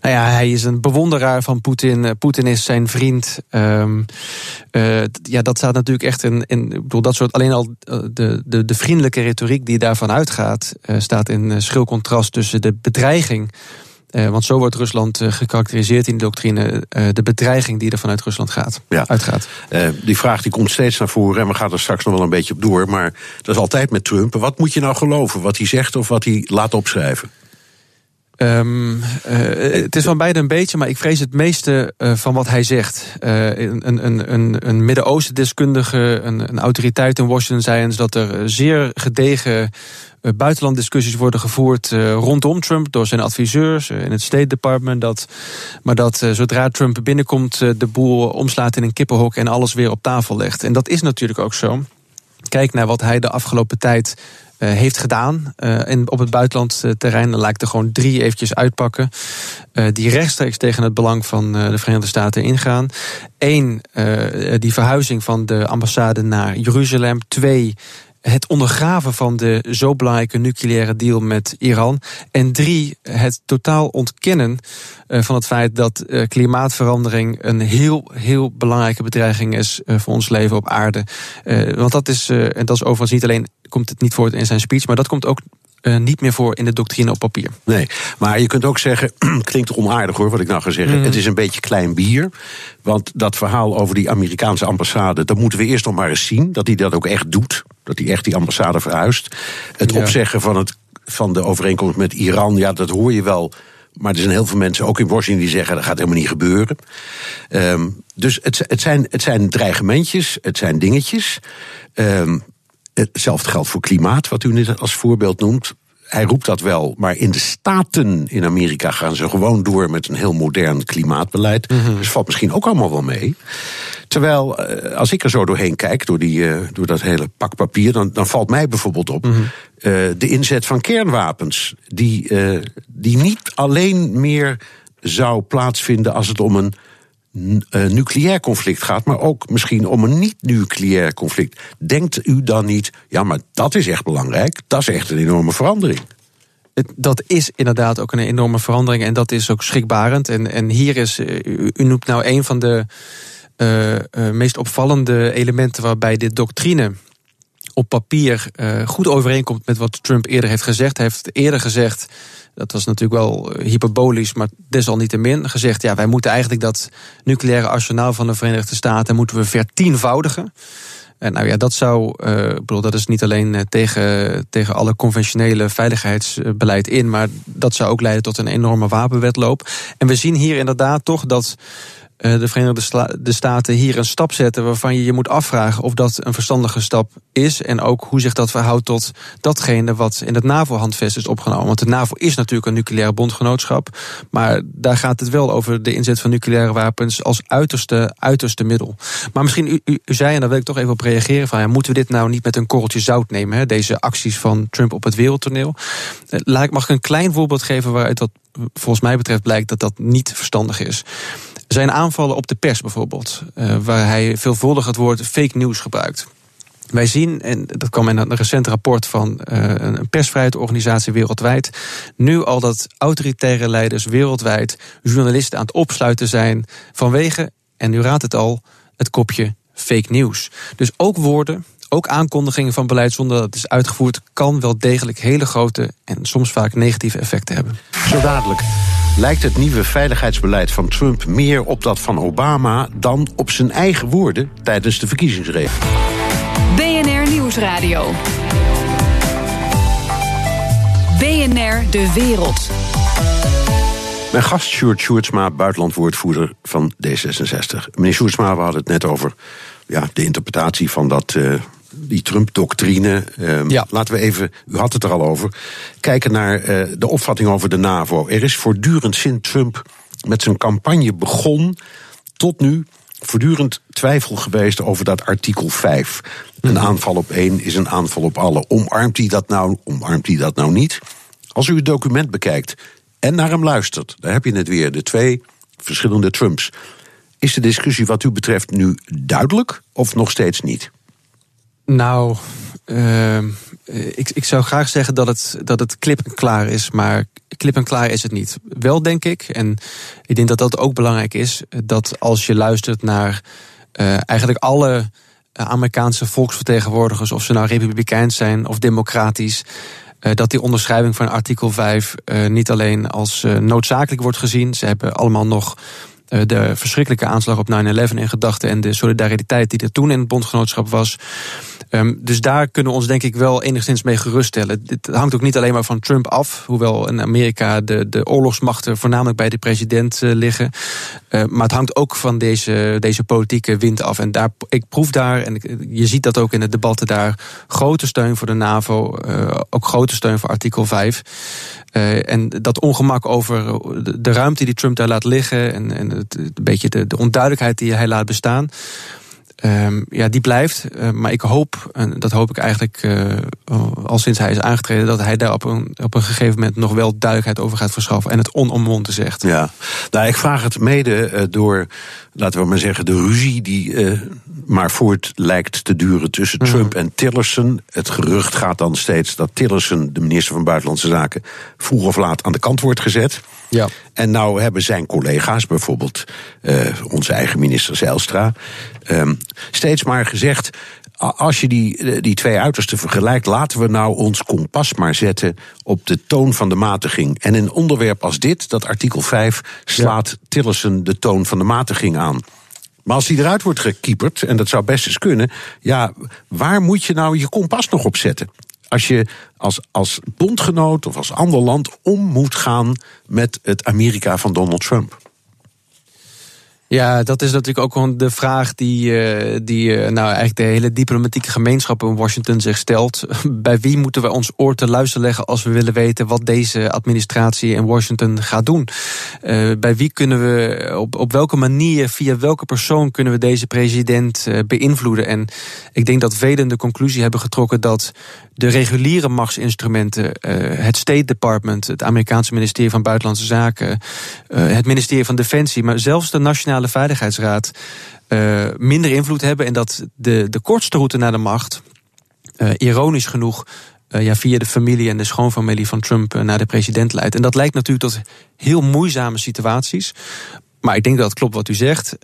Nou ja, hij is een bewonderaar van Poetin. Poetin is zijn vriend. Um, ja, dat staat natuurlijk echt in, in. Ik bedoel, dat soort. Alleen al de, de, de vriendelijke retoriek die daarvan uitgaat, staat in schril contrast tussen de bedreiging Uh, want zo wordt Rusland uh, gekarakteriseerd in de doctrine. Uh, de bedreiging die er vanuit Rusland gaat, ja. uitgaat. die vraag die komt steeds naar voren en we gaan er straks nog wel een beetje op door. Maar dat is altijd met Trump. Wat moet je nou geloven? Wat hij zegt of wat hij laat opschrijven? Um, het is van beide een beetje, maar ik vrees het meeste uh, van wat hij zegt. Uh, een, een, een, een Midden-Oosten deskundige, een, een autoriteit in Washington zei eens dat er zeer gedegen buitenlanddiscussies worden gevoerd rondom Trump door zijn adviseurs in het State Department. Dat, maar dat zodra Trump binnenkomt, de boel omslaat in een kippenhok en alles weer op tafel legt. En dat is natuurlijk ook zo. Kijk naar wat hij de afgelopen tijd uh, heeft gedaan uh, in, op het buitenlandterrein. Dan lijkt er gewoon drie eventjes uitpakken. Uh, die rechtstreeks tegen het belang van de Verenigde Staten ingaan. Eén, die verhuizing van de ambassade naar Jeruzalem. Twee, het ondergraven van de zo belangrijke nucleaire deal met Iran. En drie, het totaal ontkennen van het feit dat klimaatverandering een heel, heel belangrijke bedreiging is voor ons leven op aarde. Want dat is, en dat is overigens niet alleen komt het niet voor in zijn speech, maar dat komt ook uh, niet meer voor in de doctrine op papier. Nee, maar je kunt ook zeggen, klinkt onaardig hoor, wat ik nou ga zeggen. Mm. Het is een beetje klein bier. Want dat verhaal over die Amerikaanse ambassade, dat moeten we eerst nog maar eens zien. Dat hij dat ook echt doet. Dat hij echt die ambassade verhuist. Het ja. opzeggen van, het, van de overeenkomst met Iran, ja, dat hoor je wel. Maar er zijn heel veel mensen, ook in Washington, die zeggen dat gaat helemaal niet gebeuren. Um, dus het, het, zijn, het zijn dreigementjes, het zijn dingetjes. Um, Hetzelfde geldt voor klimaat, wat u net als voorbeeld noemt. Hij roept dat wel, maar in de staten in Amerika gaan ze gewoon door met een heel modern klimaatbeleid. Mm -hmm. Dus valt misschien ook allemaal wel mee. Terwijl, eh, als ik er zo doorheen kijk, door, die, uh, door dat hele pak papier, dan, dan valt mij bijvoorbeeld op mm -hmm. uh, de inzet van kernwapens. Die, die niet alleen meer zou plaatsvinden als het om een nucleair conflict gaat, maar ook misschien om een niet-nucleair conflict. Denkt u dan niet, ja, maar dat is echt belangrijk, dat is echt een enorme verandering? Dat is inderdaad ook een enorme verandering en dat is ook schrikbarend. En, en hier is, uh, u, noemt nou een van de uh, meest opvallende elementen waarbij de doctrine op papier goed overeenkomt met wat Trump eerder heeft gezegd. Hij heeft eerder gezegd dat was natuurlijk wel eh, hyperbolisch, maar desalniettemin gezegd: ja, wij moeten eigenlijk dat nucleaire arsenaal van de Verenigde Staten moeten we vertienvoudigen. En nou ja, dat zou, uh, bedoel, dat is niet alleen eh, tegen, tegen alle conventionele veiligheidsbeleid in, maar dat zou ook leiden tot een enorme wapenwetloop. En we zien hier inderdaad toch dat de Verenigde de Staten hier een stap zetten waarvan je je moet afvragen of dat een verstandige stap is. En ook hoe zich dat verhoudt tot datgene wat in het NAVO-handvest is opgenomen. Want de NAVO is natuurlijk een nucleaire bondgenootschap. Maar daar gaat het wel over de inzet van nucleaire wapens als uiterste, uiterste middel. Maar misschien, u, u, u zei, en daar wil ik toch even op reageren: van ja, moeten we dit nou niet met een korreltje zout nemen? Hè, deze acties van Trump op het wereldtoneel. Eh, laat mag ik een klein voorbeeld geven waaruit dat volgens mij betreft blijkt dat dat niet verstandig is. Zijn aanvallen op de pers bijvoorbeeld, uh, waar hij veelvuldig het woord fake news gebruikt. Wij zien, en dat kwam in een recent rapport van uh, een persvrijheidsorganisatie wereldwijd, nu al dat autoritaire leiders wereldwijd journalisten aan het opsluiten zijn vanwege, en u raadt het al, het kopje fake news. Dus ook woorden, ook aankondigingen van beleid zonder dat het is uitgevoerd, kan wel degelijk hele grote en soms vaak negatieve effecten hebben. Zo dadelijk. Lijkt het nieuwe veiligheidsbeleid van Trump meer op dat van Obama dan op zijn eigen woorden tijdens de verkiezingsrace? BNR Nieuwsradio. BNR De Wereld. Mijn gast Sjoerd Sjoerdsma, buitenlandwoordvoerder van D66. Meneer Sjoerdsma, we hadden het net over ja, de interpretatie van dat, uh, die Trump-doctrine. Um, ja. Laten we even, u had het er al over, kijken naar uh, de opvatting over de NAVO. Er is voortdurend sinds Trump met zijn campagne begon tot nu voortdurend twijfel geweest over dat artikel 5. Een mhm. aanval op één is een aanval op alle. Omarmt hij dat nou, omarmt hij dat nou niet? Als u het document bekijkt en naar hem luistert, dan heb je het weer, de twee verschillende Trumps. Is de discussie wat u betreft nu duidelijk of nog steeds niet? Nou, uh, ik, ik zou graag zeggen dat het, dat het klip en klaar is, maar klip en klaar is het niet. Wel denk ik, en ik denk dat dat ook belangrijk is, dat als je luistert naar uh, eigenlijk alle Amerikaanse volksvertegenwoordigers, of ze nou republikeins zijn of democratisch, dat die onderschrijving van artikel 5 niet alleen als noodzakelijk wordt gezien. Ze hebben allemaal nog de verschrikkelijke aanslag op 9-11 in gedachten en de solidariteit die er toen in het bondgenootschap was. Ehm, dus daar kunnen we ons denk ik wel enigszins mee geruststellen. Het hangt ook niet alleen maar van Trump af, hoewel in Amerika de, de oorlogsmachten voornamelijk bij de president uh, liggen. Uh, maar het hangt ook van deze, deze politieke wind af. En daar, ik proef daar, en je ziet dat ook in de debatten daar, grote steun voor de NAVO, uh, ook grote steun voor artikel 5. en dat ongemak over de, ruimte die Trump daar laat liggen en, en het, een beetje de, de onduidelijkheid die hij laat bestaan. Um, ja, die blijft. Uh, maar ik hoop, en dat hoop ik eigenlijk uh, al sinds hij is aangetreden, dat hij daar op een, op een gegeven moment nog wel duidelijkheid over gaat verschaffen en het onomwonden zegt. Ja, nou, ik vraag het mede uh, door, laten we maar zeggen, de ruzie die maar voort lijkt te duren tussen mhm. Trump en Tillerson. Het gerucht gaat dan steeds dat Tillerson, de minister van Buitenlandse Zaken, vroeg of laat aan de kant wordt gezet. Ja. En nou hebben zijn collega's, bijvoorbeeld uh, onze eigen minister Zijlstra, um, steeds maar gezegd. Als je die, eh, die twee uitersten vergelijkt, laten we nou ons kompas maar zetten op de toon van de matiging. En in een onderwerp als dit, dat artikel 5, slaat ja. Tillerson de toon van de matiging aan. Maar als die eruit wordt gekieperd, en dat zou best eens kunnen, ja, waar moet je nou je kompas nog op zetten? Als je als, als bondgenoot of als ander land om moet gaan met het Amerika van Donald Trump. Ja, dat is natuurlijk ook gewoon de vraag die, eh, die uh, nou eigenlijk de hele diplomatieke gemeenschap in Washington zich stelt. Bij wie moeten we ons oor te luisteren leggen als we willen weten wat deze administratie in Washington gaat doen? Uh, bij wie kunnen we, op, op welke manier, via welke persoon kunnen we deze president beïnvloeden? En ik denk dat velen de conclusie hebben getrokken dat de reguliere machtsinstrumenten, het State Department, het Amerikaanse ministerie van Buitenlandse Zaken, het ministerie van Defensie, maar zelfs de nationale Veiligheidsraad uh, minder invloed hebben. En dat de, de kortste route naar de macht, uh, ironisch genoeg, uh, ja, via de familie en de schoonfamilie van Trump naar de president leidt. En dat lijkt natuurlijk tot heel moeizame situaties. Maar ik denk dat het klopt wat u zegt.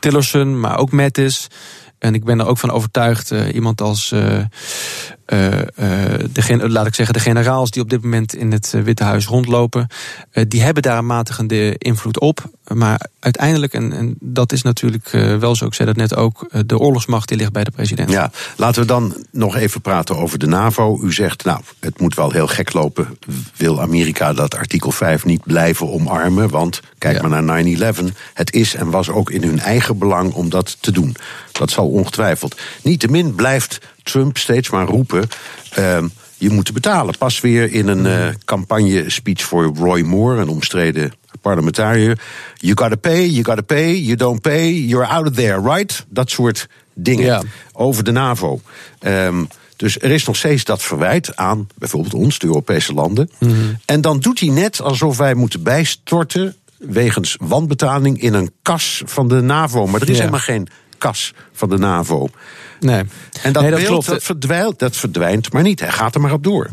Tillerson, maar ook Mattis. En ik ben er ook van overtuigd, iemand als uh, de, laat ik zeggen, de generaals die op dit moment in het Witte Huis rondlopen, uh, die hebben daar een matigende invloed op. Maar uiteindelijk, en, en dat is natuurlijk wel zo, ik zei dat net ook, de oorlogsmacht die ligt bij de president. Ja, laten we dan nog even praten over de NAVO. U zegt, nou, het moet wel heel gek lopen. Wil Amerika dat artikel 5 niet blijven omarmen? Want kijk ja. maar naar 9-11. Het is en was ook in hun eigen belang om dat te doen. Dat zal ongetwijfeld. Niettemin blijft Trump steeds maar roepen. Uh, je moet betalen. Pas weer in een uh, campagne-speech voor Roy Moore, een omstreden parlementariër. You gotta pay, you gotta pay, you don't pay, you're out of there, right? Dat soort dingen ja. over de NAVO. Um, dus er is nog steeds dat verwijt aan bijvoorbeeld ons, de Europese landen. Mm -hmm. En dan doet hij net alsof wij moeten bijstorten wegens wanbetaling in een kas van de NAVO. Maar er is ja. helemaal geen kas van de NAVO. Nee. En dat nee, dat beeld dat verdwijnt, dat verdwijnt maar niet. Hij gaat er maar op door.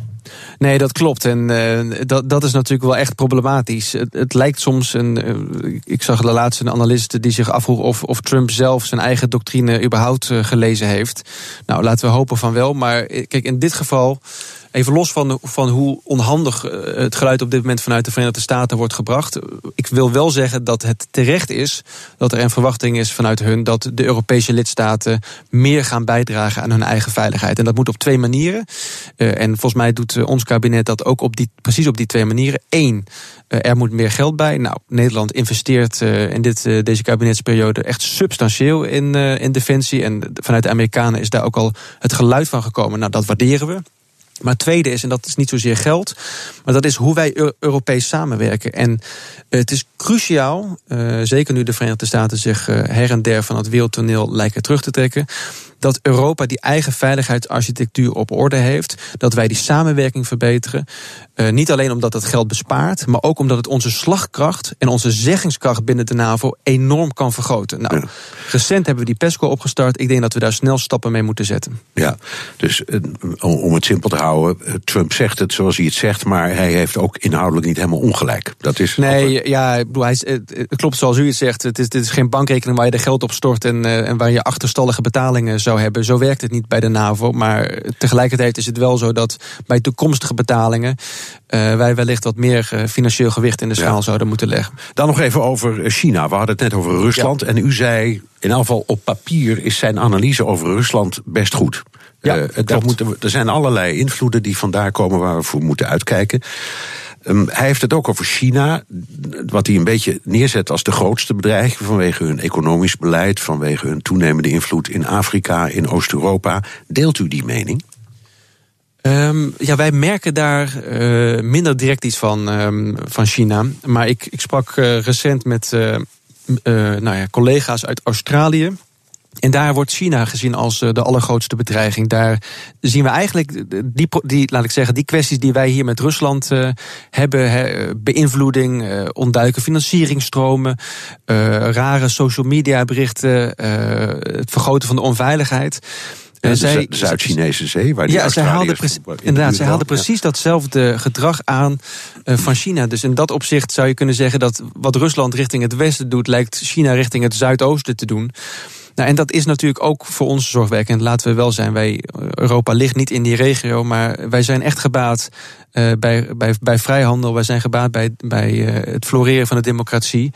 Nee, dat klopt. En uh, dat, dat is natuurlijk wel echt problematisch. Het, het lijkt soms een. Uh, ik zag de laatste een die zich afvroeg of, of Trump zelf zijn eigen doctrine überhaupt uh, gelezen heeft. Nou, laten we hopen van wel. Maar kijk, in dit geval. Even los van, van hoe onhandig eh, het geluid op dit moment vanuit de Verenigde Staten wordt gebracht. Ik wil wel zeggen dat het terecht is dat er een verwachting is vanuit hun dat de Europese lidstaten meer gaan bijdragen aan hun eigen veiligheid. En dat moet op twee manieren. En volgens mij doet eh, ons kabinet dat ook op die, precies op die twee manieren. Eén, er moet meer geld bij. Nou, Nederland investeert in dit, deze kabinetsperiode echt substantieel in, in defensie. En vanuit de Amerikanen is daar ook al het geluid van gekomen. Nou, dat waarderen we. Maar het tweede is, en dat is niet zozeer geld, maar dat is hoe wij Europees samenwerken. En het is cruciaal, zeker nu de Verenigde Staten zich her en der van het wereldtoneel lijken terug te trekken, dat Europa die eigen veiligheidsarchitectuur op orde heeft. Dat wij die samenwerking verbeteren. Uh, niet alleen omdat het geld bespaart, maar ook omdat het onze slagkracht en onze zeggingskracht binnen de NAVO enorm kan vergroten. Nou, ja. recent hebben we die PESCO opgestart. Ik denk dat we daar snel stappen mee moeten zetten. Ja, dus uh, om het simpel te houden, uh, Trump zegt het zoals hij het zegt, maar hij heeft ook inhoudelijk niet helemaal ongelijk. Dat is nee, altijd... ja, ik bedoel, hij, het klopt zoals u het zegt. Het is, dit is geen bankrekening waar je er geld op stort en, en waar je achterstallige betalingen zou zou hebben. Zo werkt het niet bij de NAVO. Maar tegelijkertijd is het wel zo dat bij toekomstige betalingen uh, wij wellicht wat meer uh, financieel gewicht in de schaal zouden moeten leggen. Dan nog even over China. We hadden het net over Rusland. En u zei, in elk geval op papier is zijn analyse over Rusland best goed. Ja, uh, daar moeten er zijn allerlei invloeden die vandaar komen waar we voor moeten uitkijken. Um, hij heeft het ook over China, wat hij een beetje neerzet als de grootste bedreiging vanwege hun economisch beleid, vanwege hun toenemende invloed in Afrika, in Oost-Europa. Deelt u die mening? Um, ja, wij merken daar uh, minder direct iets van, um, van China. Maar ik, ik sprak uh, recent met uh, nou ja, collega's uit Australië. En daar wordt China gezien als de allergrootste bedreiging. Daar zien we eigenlijk die, die, laat ik zeggen, die kwesties die wij hier met Rusland uh, hebben: he, beïnvloeding, uh, onduidelijke financieringstromen, uh, rare social media berichten, het vergroten van de onveiligheid. De Zuid-Chinese zee, waar die ja, zij haalde, inderdaad, zij haalde precies datzelfde gedrag aan uh, van China. Dus in dat opzicht zou je kunnen zeggen dat wat Rusland richting het westen doet, lijkt China richting het zuidoosten te doen. Nou, en dat is natuurlijk ook voor ons zorgwekkend. Laten we wel zijn, wij, Europa ligt niet in die regio, maar wij zijn echt gebaat uh, bij, bij, bij vrijhandel. Wij zijn gebaat bij, bij uh, het floreren van de democratie.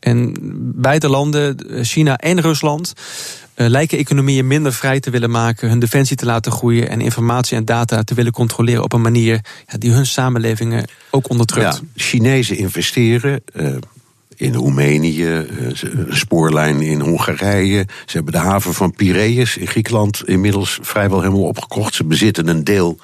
En beide landen, China en Rusland, lijken economieën minder vrij te willen maken, hun defensie te laten groeien en informatie en data te willen controleren op een manier ja, die hun samenlevingen ook onderdrukt. Ja, Chinezen investeren. In Roemenië, een spoorlijn in Hongarije. Ze hebben de haven van Piraeus in Griekenland inmiddels vrijwel helemaal opgekocht. Ze bezitten een deel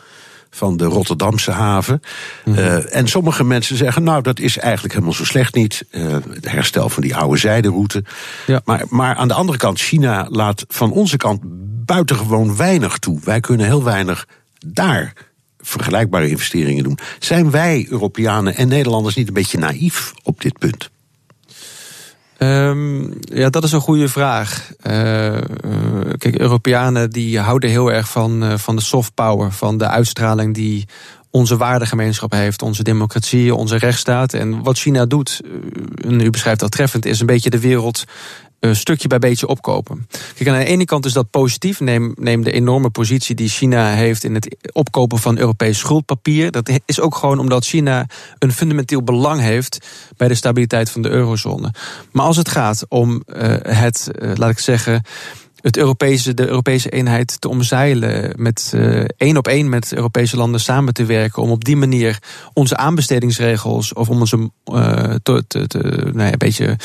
van de Rotterdamse haven. Mm -hmm. uh, en sommige mensen zeggen, nou, dat is eigenlijk helemaal zo slecht niet. Uh, het herstel van die oude zijderoute. Ja. Maar, maar aan de andere kant, China laat van onze kant buitengewoon weinig toe. Wij kunnen heel weinig daar vergelijkbare investeringen doen. Zijn wij, Europeanen en Nederlanders, niet een beetje naïef op dit punt? Um, ja, dat is een goede vraag. Uh, kijk, Europeanen die houden heel erg van, uh, van de soft power, van de uitstraling die onze waardegemeenschap heeft, onze democratie, onze rechtsstaat. En wat China doet, en u beschrijft dat treffend, is een beetje de wereld stukje bij beetje opkopen. Kijk, aan de ene kant is dat positief. Neem, neem de enorme positie die China heeft in het opkopen van Europees schuldpapier. Dat is ook gewoon omdat China een fundamenteel belang heeft bij de stabiliteit van de eurozone. Maar als het gaat om uh, het, uh, laat ik zeggen het Europese, de Europese eenheid te omzeilen. Met uh, één op één met Europese landen samen te werken. Om op die manier onze aanbestedingsregels. of om onze uh, te, nou ja, een beetje uh,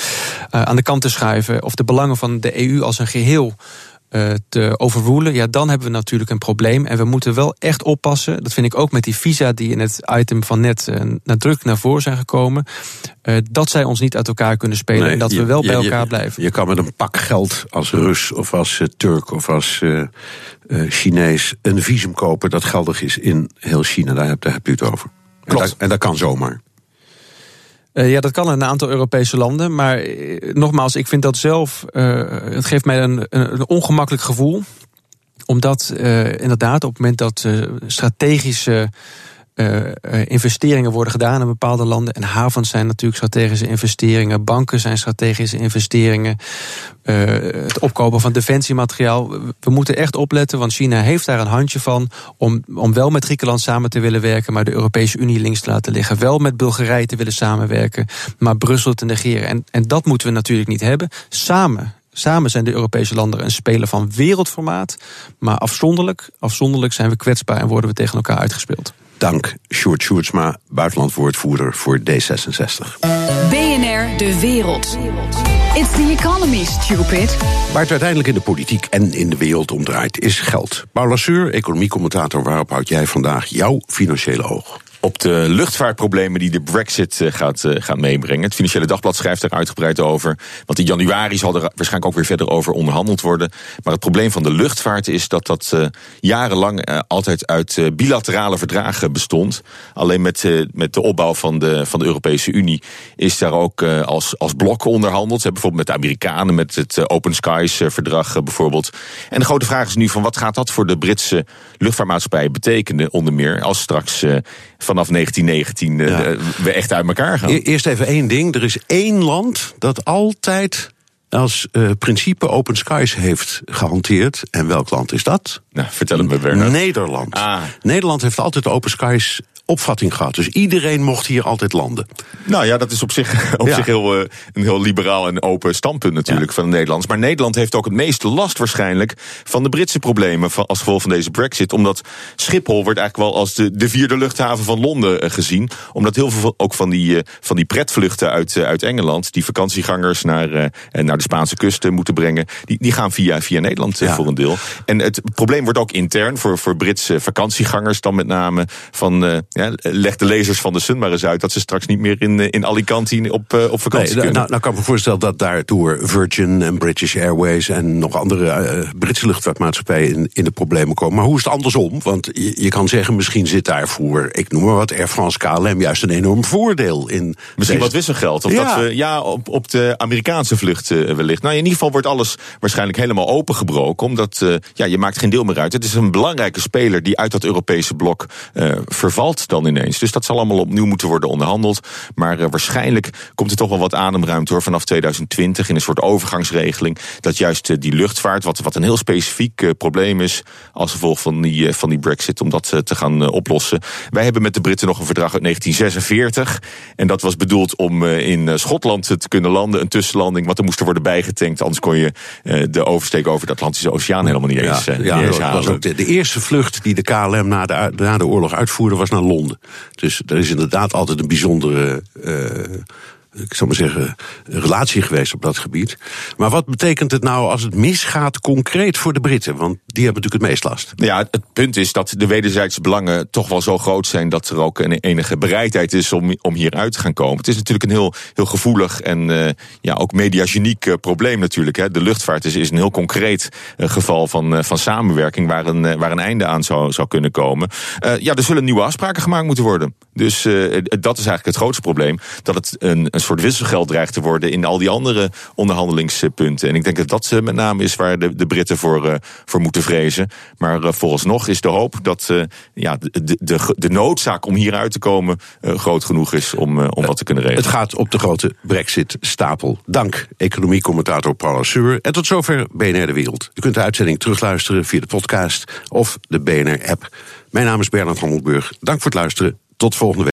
aan de kant te schuiven. of de belangen van de EU als een geheel te overwoelen, ja, dan hebben we natuurlijk een probleem. En we moeten wel echt oppassen. Dat vind ik ook met die visa die in het item van net uh, nadrukkelijk naar voren zijn gekomen. Uh, dat zij ons niet uit elkaar kunnen spelen nee, en dat je, we wel bij elkaar je, blijven. Je kan met een pak geld als Rus of als Turk of als Chinees een visum kopen dat geldig is in heel China. Daar, daar heb je het over. En dat, en dat kan zomaar. Uh, ja, dat kan in een aantal Europese landen. Maar uh, nogmaals, ik vind dat zelf. Uh, het geeft mij een, een ongemakkelijk gevoel. Omdat inderdaad, op het moment dat strategische uh, investeringen worden gedaan in bepaalde landen. En havens zijn natuurlijk strategische investeringen. Banken zijn strategische investeringen. Uh, het opkopen van defensiemateriaal. We moeten echt opletten, want China heeft daar een handje van. Om, om wel met Griekenland samen te willen werken, maar de Europese Unie links te laten liggen. Wel met Bulgarije te willen samenwerken, maar Brussel te negeren. En, en dat moeten we natuurlijk niet hebben. Samen Samen zijn de Europese landen een speler van wereldformaat. Maar afzonderlijk, afzonderlijk zijn we kwetsbaar en worden we tegen elkaar uitgespeeld. Dank, Sjoerd Sjoerdsma, buitenlandwoordvoerder voor D66. BNR De Wereld. It's the economy, stupid. Waar het uiteindelijk in de politiek en in de wereld om draait, is geld. Paula Seur, economiecommentator, waarop houd jij vandaag jouw financiële oog? op de luchtvaartproblemen die de Brexit uh, gaat, uh, gaat meebrengen. Het Financiële Dagblad schrijft er uitgebreid over. Want in januari zal er waarschijnlijk ook weer verder over onderhandeld worden. Maar het probleem van de luchtvaart is dat dat uh, jarenlang altijd uit bilaterale verdragen bestond. Alleen met, met de opbouw van de, van de Europese Unie is daar ook als, als blok onderhandeld. Ze hebben bijvoorbeeld met de Amerikanen, met het Open Skies verdrag bijvoorbeeld. En de grote vraag is nu van wat gaat dat voor de Britse luchtvaartmaatschappijen betekenen, onder meer als straks vanaf 1919 ja. we echt uit elkaar gaan. Eerst even één ding. Er is één land dat altijd als uh, principe open skies heeft gehanteerd. En welk land is dat? Nou, vertel het me, Bernard. Nederland. Ah. Nederland heeft altijd open skies opvatting gehad. Dus iedereen mocht hier altijd landen. Nou ja, dat is op zich, op Ja. zich heel, eh, een heel liberaal en open standpunt natuurlijk van de Nederlanders. Maar Nederland heeft ook het meeste last waarschijnlijk van de Britse problemen van, als gevolg van deze brexit. Omdat Schiphol wordt eigenlijk wel als de, de vierde luchthaven van Londen eh, gezien. Omdat heel veel ook van die, eh, van die pretvluchten uit, uit Engeland, die vakantiegangers naar, naar de Spaanse kust moeten brengen, die, die gaan via, via Nederland Ja. voor een deel. En het probleem wordt ook intern voor, voor Britse vakantiegangers dan met name van, ja, leg de lezers van de Sun maar eens uit dat ze straks niet meer in, eh, in Alicante op, eh, op vakantie Nee, kunnen. nou, nou kan ik me voorstellen dat daardoor Virgin en British Airways en nog andere eh, Britse luchtvaartmaatschappijen in, in de problemen komen. Maar hoe is het andersom? Want je, je kan zeggen, misschien zit daarvoor, ik noem maar wat, Air France KLM juist een enorm voordeel in. Misschien deze- wat wisselgeld. Of Ja. dat we ja, op, op de Amerikaanse vlucht wellicht. Nou, in ieder geval wordt alles waarschijnlijk helemaal opengebroken. Omdat ja, je maakt geen deel meer uit. Het is een belangrijke speler die uit dat Europese blok eh, dan ineens. Dus dat zal allemaal opnieuw moeten worden onderhandeld. Maar eh, waarschijnlijk komt er toch wel wat ademruimte hoor, vanaf 2020 in een soort overgangsregeling. Dat juist eh, die luchtvaart, wat, wat een heel specifiek eh, probleem is als gevolg van die, van die brexit, om dat te gaan oplossen. Wij hebben met de Britten nog een verdrag uit 1946. En dat was bedoeld om in Schotland te kunnen landen, een tussenlanding. Want er moest er worden bijgetankt, anders kon je de oversteek over de Atlantische Oceaan helemaal niet eens, ja, niet eens dat was halen. ook de, de eerste vlucht die de KLM na de, na de oorlog uitvoerde was naar Londen. Dus er is inderdaad altijd een bijzondere, eh, ik zal maar zeggen, relatie geweest op dat gebied. Maar wat betekent het nou als het misgaat concreet voor de Britten? Want die hebben natuurlijk het meest last. Ja, het punt is dat de wederzijdse belangen toch wel zo groot zijn dat er ook een enige bereidheid is om, om hier uit te gaan komen. Het is natuurlijk een heel, heel gevoelig en eh, ja, ook mediageniek eh, probleem natuurlijk. Hè. De luchtvaart is, is een heel concreet eh, geval van, eh, van samenwerking waar een, eh, waar een einde aan zou, zou kunnen komen. Eh, ja, er zullen nieuwe afspraken gemaakt moeten worden. Dus eh, dat is eigenlijk het grootste probleem. Dat het een, een soort wisselgeld dreigt te worden in al die andere onderhandelingspunten. En ik denk dat dat eh, met name is waar de, de Britten voor, eh, voor moeten vrezen. Maar eh, vooralsnog is de hoop dat ja, de, de, de, noodzaak om hieruit te komen groot genoeg is om, om wat te kunnen regelen. Het gaat op de grote Brexit-stapel. Dank, economiecommentator Paul Asseur. En tot zover BNR De Wereld. U kunt de uitzending terugluisteren via de podcast of de BNR-app. Mijn naam is Bernard Hammelburg. Dank voor het luisteren. Tot volgende week.